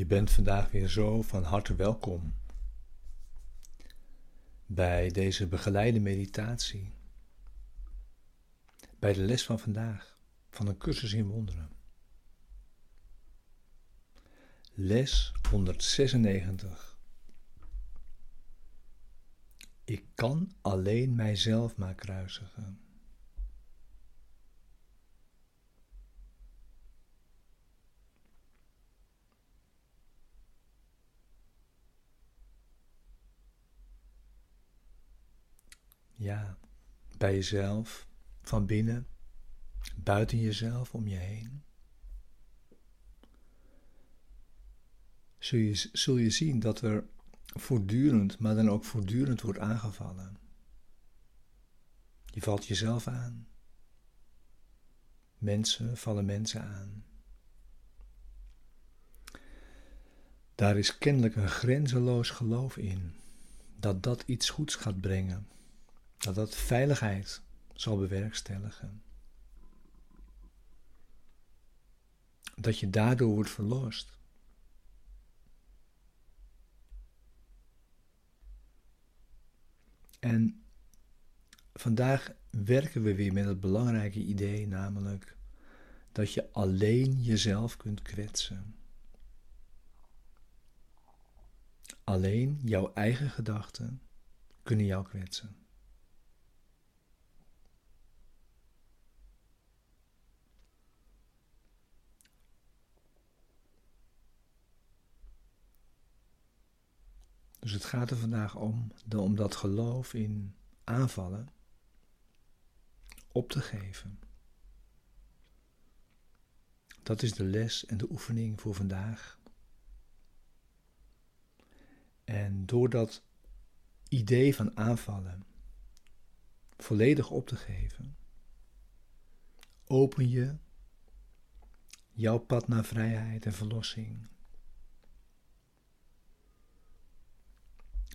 Je bent vandaag weer zo van harte welkom bij deze begeleide meditatie, bij de les van vandaag van een cursus in wonderen. Les 196. Ik kan alleen mijzelf maar kruisigen. Ja, bij jezelf, van binnen, buiten jezelf, om je heen. Zul je, zul je zien dat er voortdurend, maar dan ook voortdurend wordt aangevallen. Je valt jezelf aan. Mensen vallen mensen aan. Daar is kennelijk een grenzeloos geloof in dat dat iets goeds gaat brengen dat dat veiligheid zal bewerkstelligen. Dat je daardoor wordt verlost. En vandaag werken we weer met het belangrijke idee, namelijk dat je alleen jezelf kunt kwetsen. Alleen jouw eigen gedachten kunnen jou kwetsen. Dus het gaat er vandaag om, om dat geloof in aanvallen op te geven. Dat is de les en de oefening voor vandaag. En door dat idee van aanvallen volledig op te geven, open je jouw pad naar vrijheid en verlossing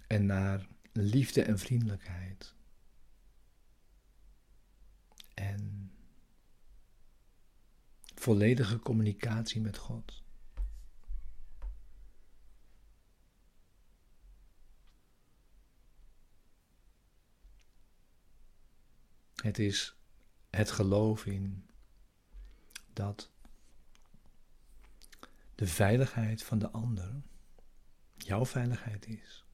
en naar liefde en vriendelijkheid. En volledige communicatie met God. Het is het geloof in dat de veiligheid van de ander jouw veiligheid is.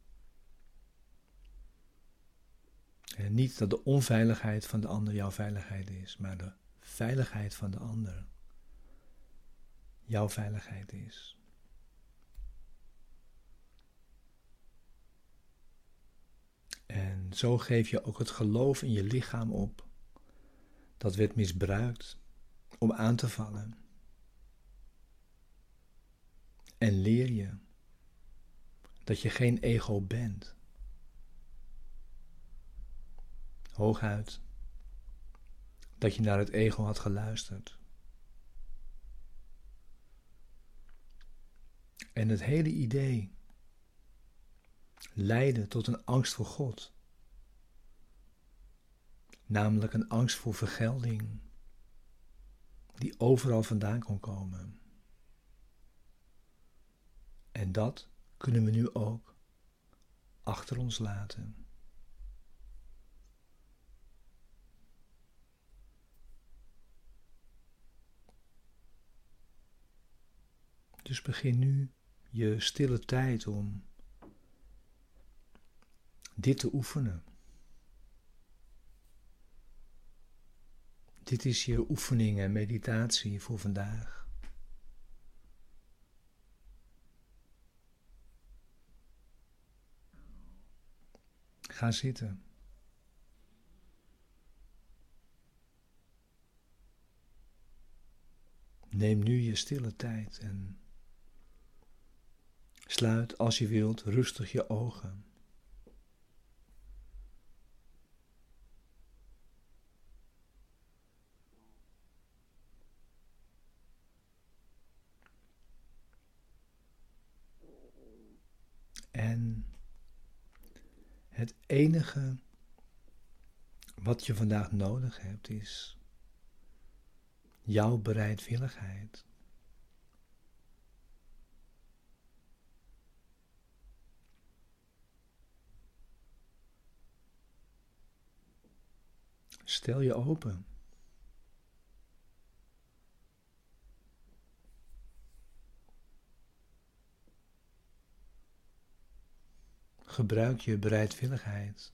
Niet dat de onveiligheid van de ander jouw veiligheid is, maar de veiligheid van de ander jouw veiligheid is. En zo geef je ook het geloof in je lichaam op. Dat werd misbruikt om aan te vallen. En leer je dat je geen ego bent. Hooguit dat je naar het ego had geluisterd. En het hele idee leidde tot een angst voor God. Namelijk een angst voor vergelding, die overal vandaan kon komen. En dat kunnen we nu ook achter ons laten. Dus begin nu je stille tijd om dit te oefenen. Dit is je oefening en meditatie voor vandaag. Ga zitten. Neem nu je stille tijd en Sluit als je wilt rustig je ogen. En het enige wat je vandaag nodig hebt is jouw bereidwilligheid. Stel je open. Gebruik je bereidwilligheid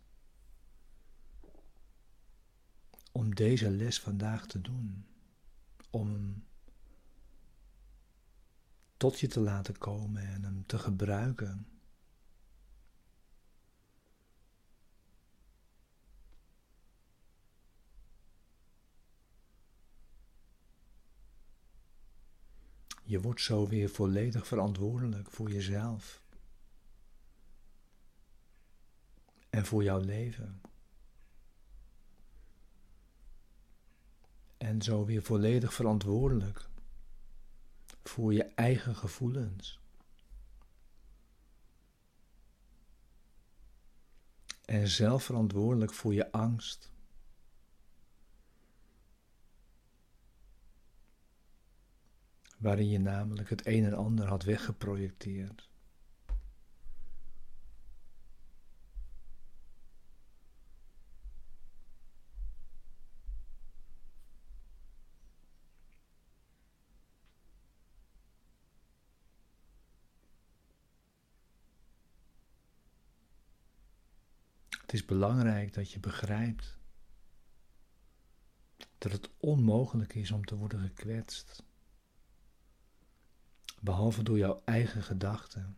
om deze les vandaag te doen, om hem tot je te laten komen en hem te gebruiken. Je wordt zo weer volledig verantwoordelijk voor jezelf en voor jouw leven. En zo weer volledig verantwoordelijk voor je eigen gevoelens. En zelf verantwoordelijk voor je angst. Waarin je namelijk het een en ander had weggeprojecteerd. Het is belangrijk dat je begrijpt dat het onmogelijk is om te worden gekwetst, behalve door jouw eigen gedachten.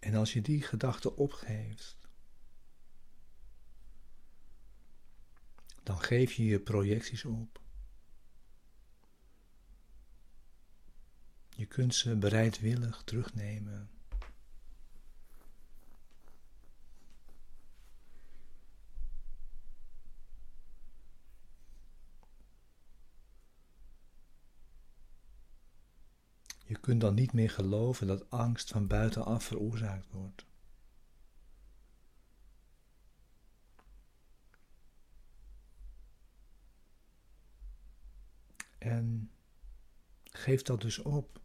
En als je die gedachten opgeeft, dan geef je je projecties op. Je kunt ze bereidwillig terugnemen. Je kunt dan niet meer geloven dat angst van buitenaf veroorzaakt wordt. En geef dat dus op.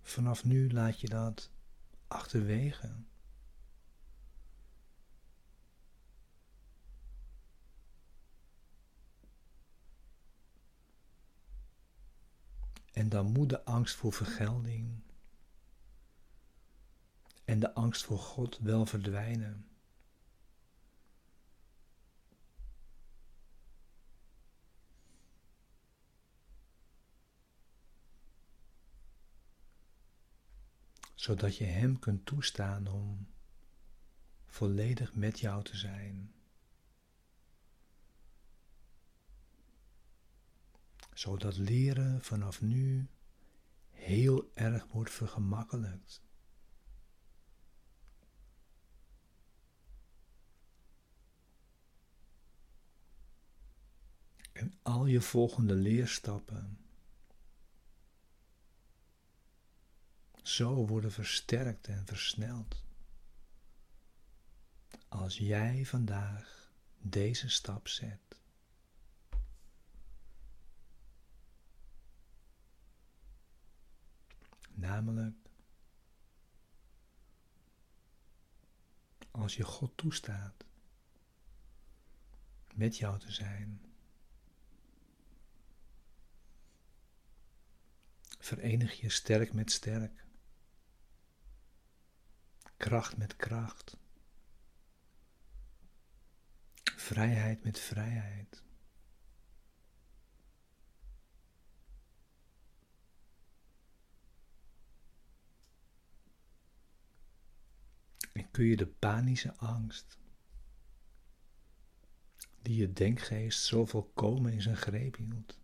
Vanaf nu laat je dat achterwege. En dan moet de angst voor vergelding en de angst voor God wel verdwijnen. zodat je Hem kunt toestaan om volledig met jou te zijn. Zodat leren vanaf nu heel erg wordt vergemakkelijkt. En al je volgende leerstappen zo worden versterkt en versneld. Als jij vandaag deze stap zet. Namelijk als je God toestaat met jou te zijn. Verenig je sterk met sterk kracht met kracht, vrijheid met vrijheid. En kun je de panische angst, die je denkgeest zo volkomen in zijn greep hield,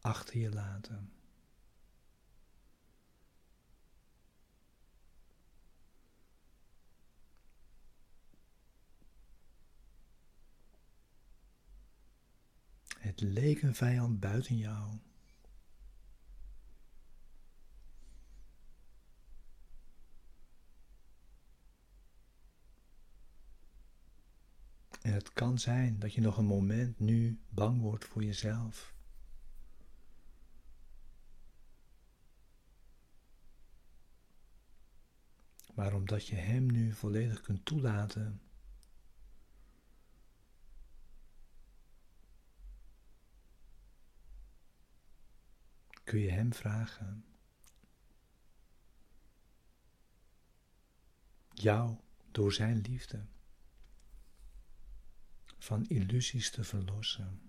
achter je laten. Het leek een vijand buiten jou. kan zijn dat je nog een moment nu bang wordt voor jezelf. Maar omdat je Hem nu volledig kunt toelaten, kun je Hem vragen jou door Zijn liefde van illusies te verlossen.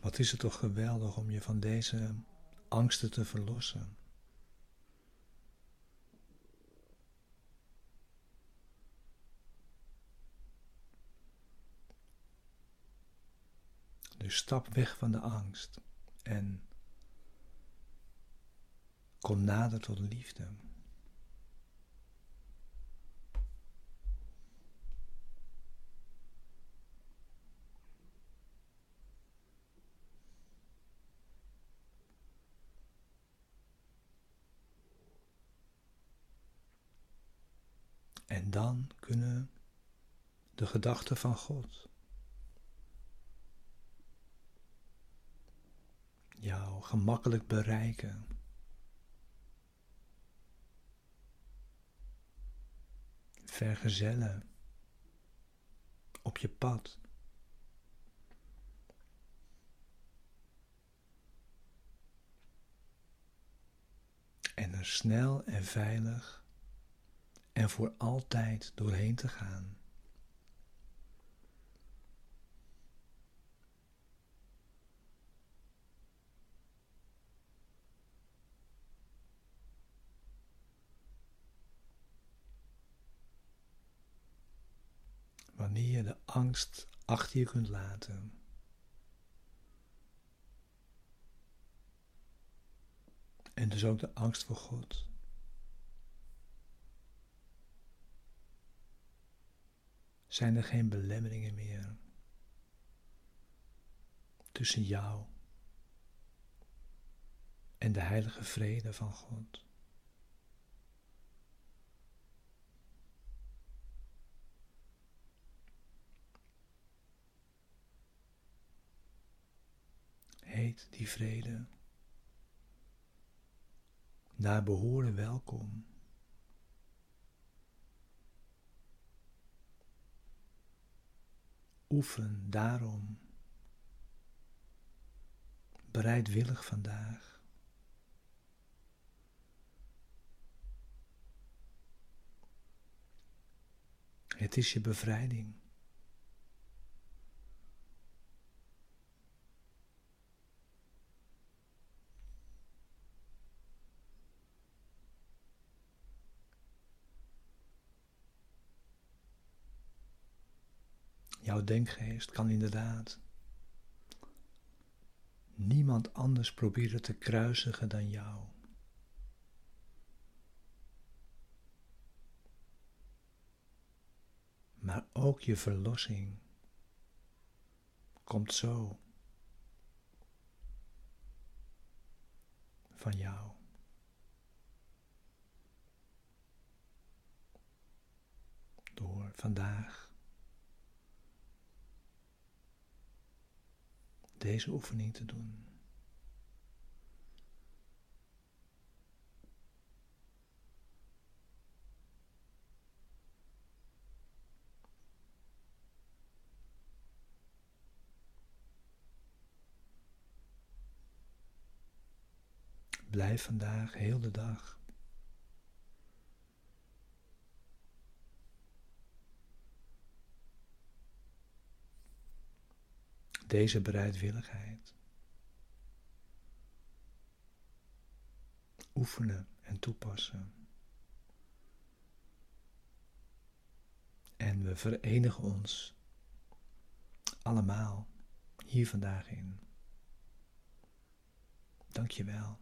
Wat is het toch geweldig om je van deze angsten te verlossen. Dus stap weg van de angst en kom nader tot liefde. En dan kunnen de gedachten van God jou gemakkelijk bereiken. Vergezellen op je pad. En er snel en veilig en voor altijd doorheen te gaan. Wanneer je de angst achter je kunt laten. En dus ook de angst voor God. zijn er geen belemmeringen meer tussen jou en de heilige vrede van God. Die vrede naar behoren welkom. Oefen daarom bereidwillig vandaag. Het is je bevrijding. Jouw denkgeest kan inderdaad niemand anders proberen te kruisigen dan jou. Maar ook je verlossing komt zo van jou. Door vandaag deze oefening te doen. Blijf vandaag heel de dag deze bereidwilligheid. Oefenen en toepassen. En we verenigen ons allemaal hier vandaag in. Dank je wel.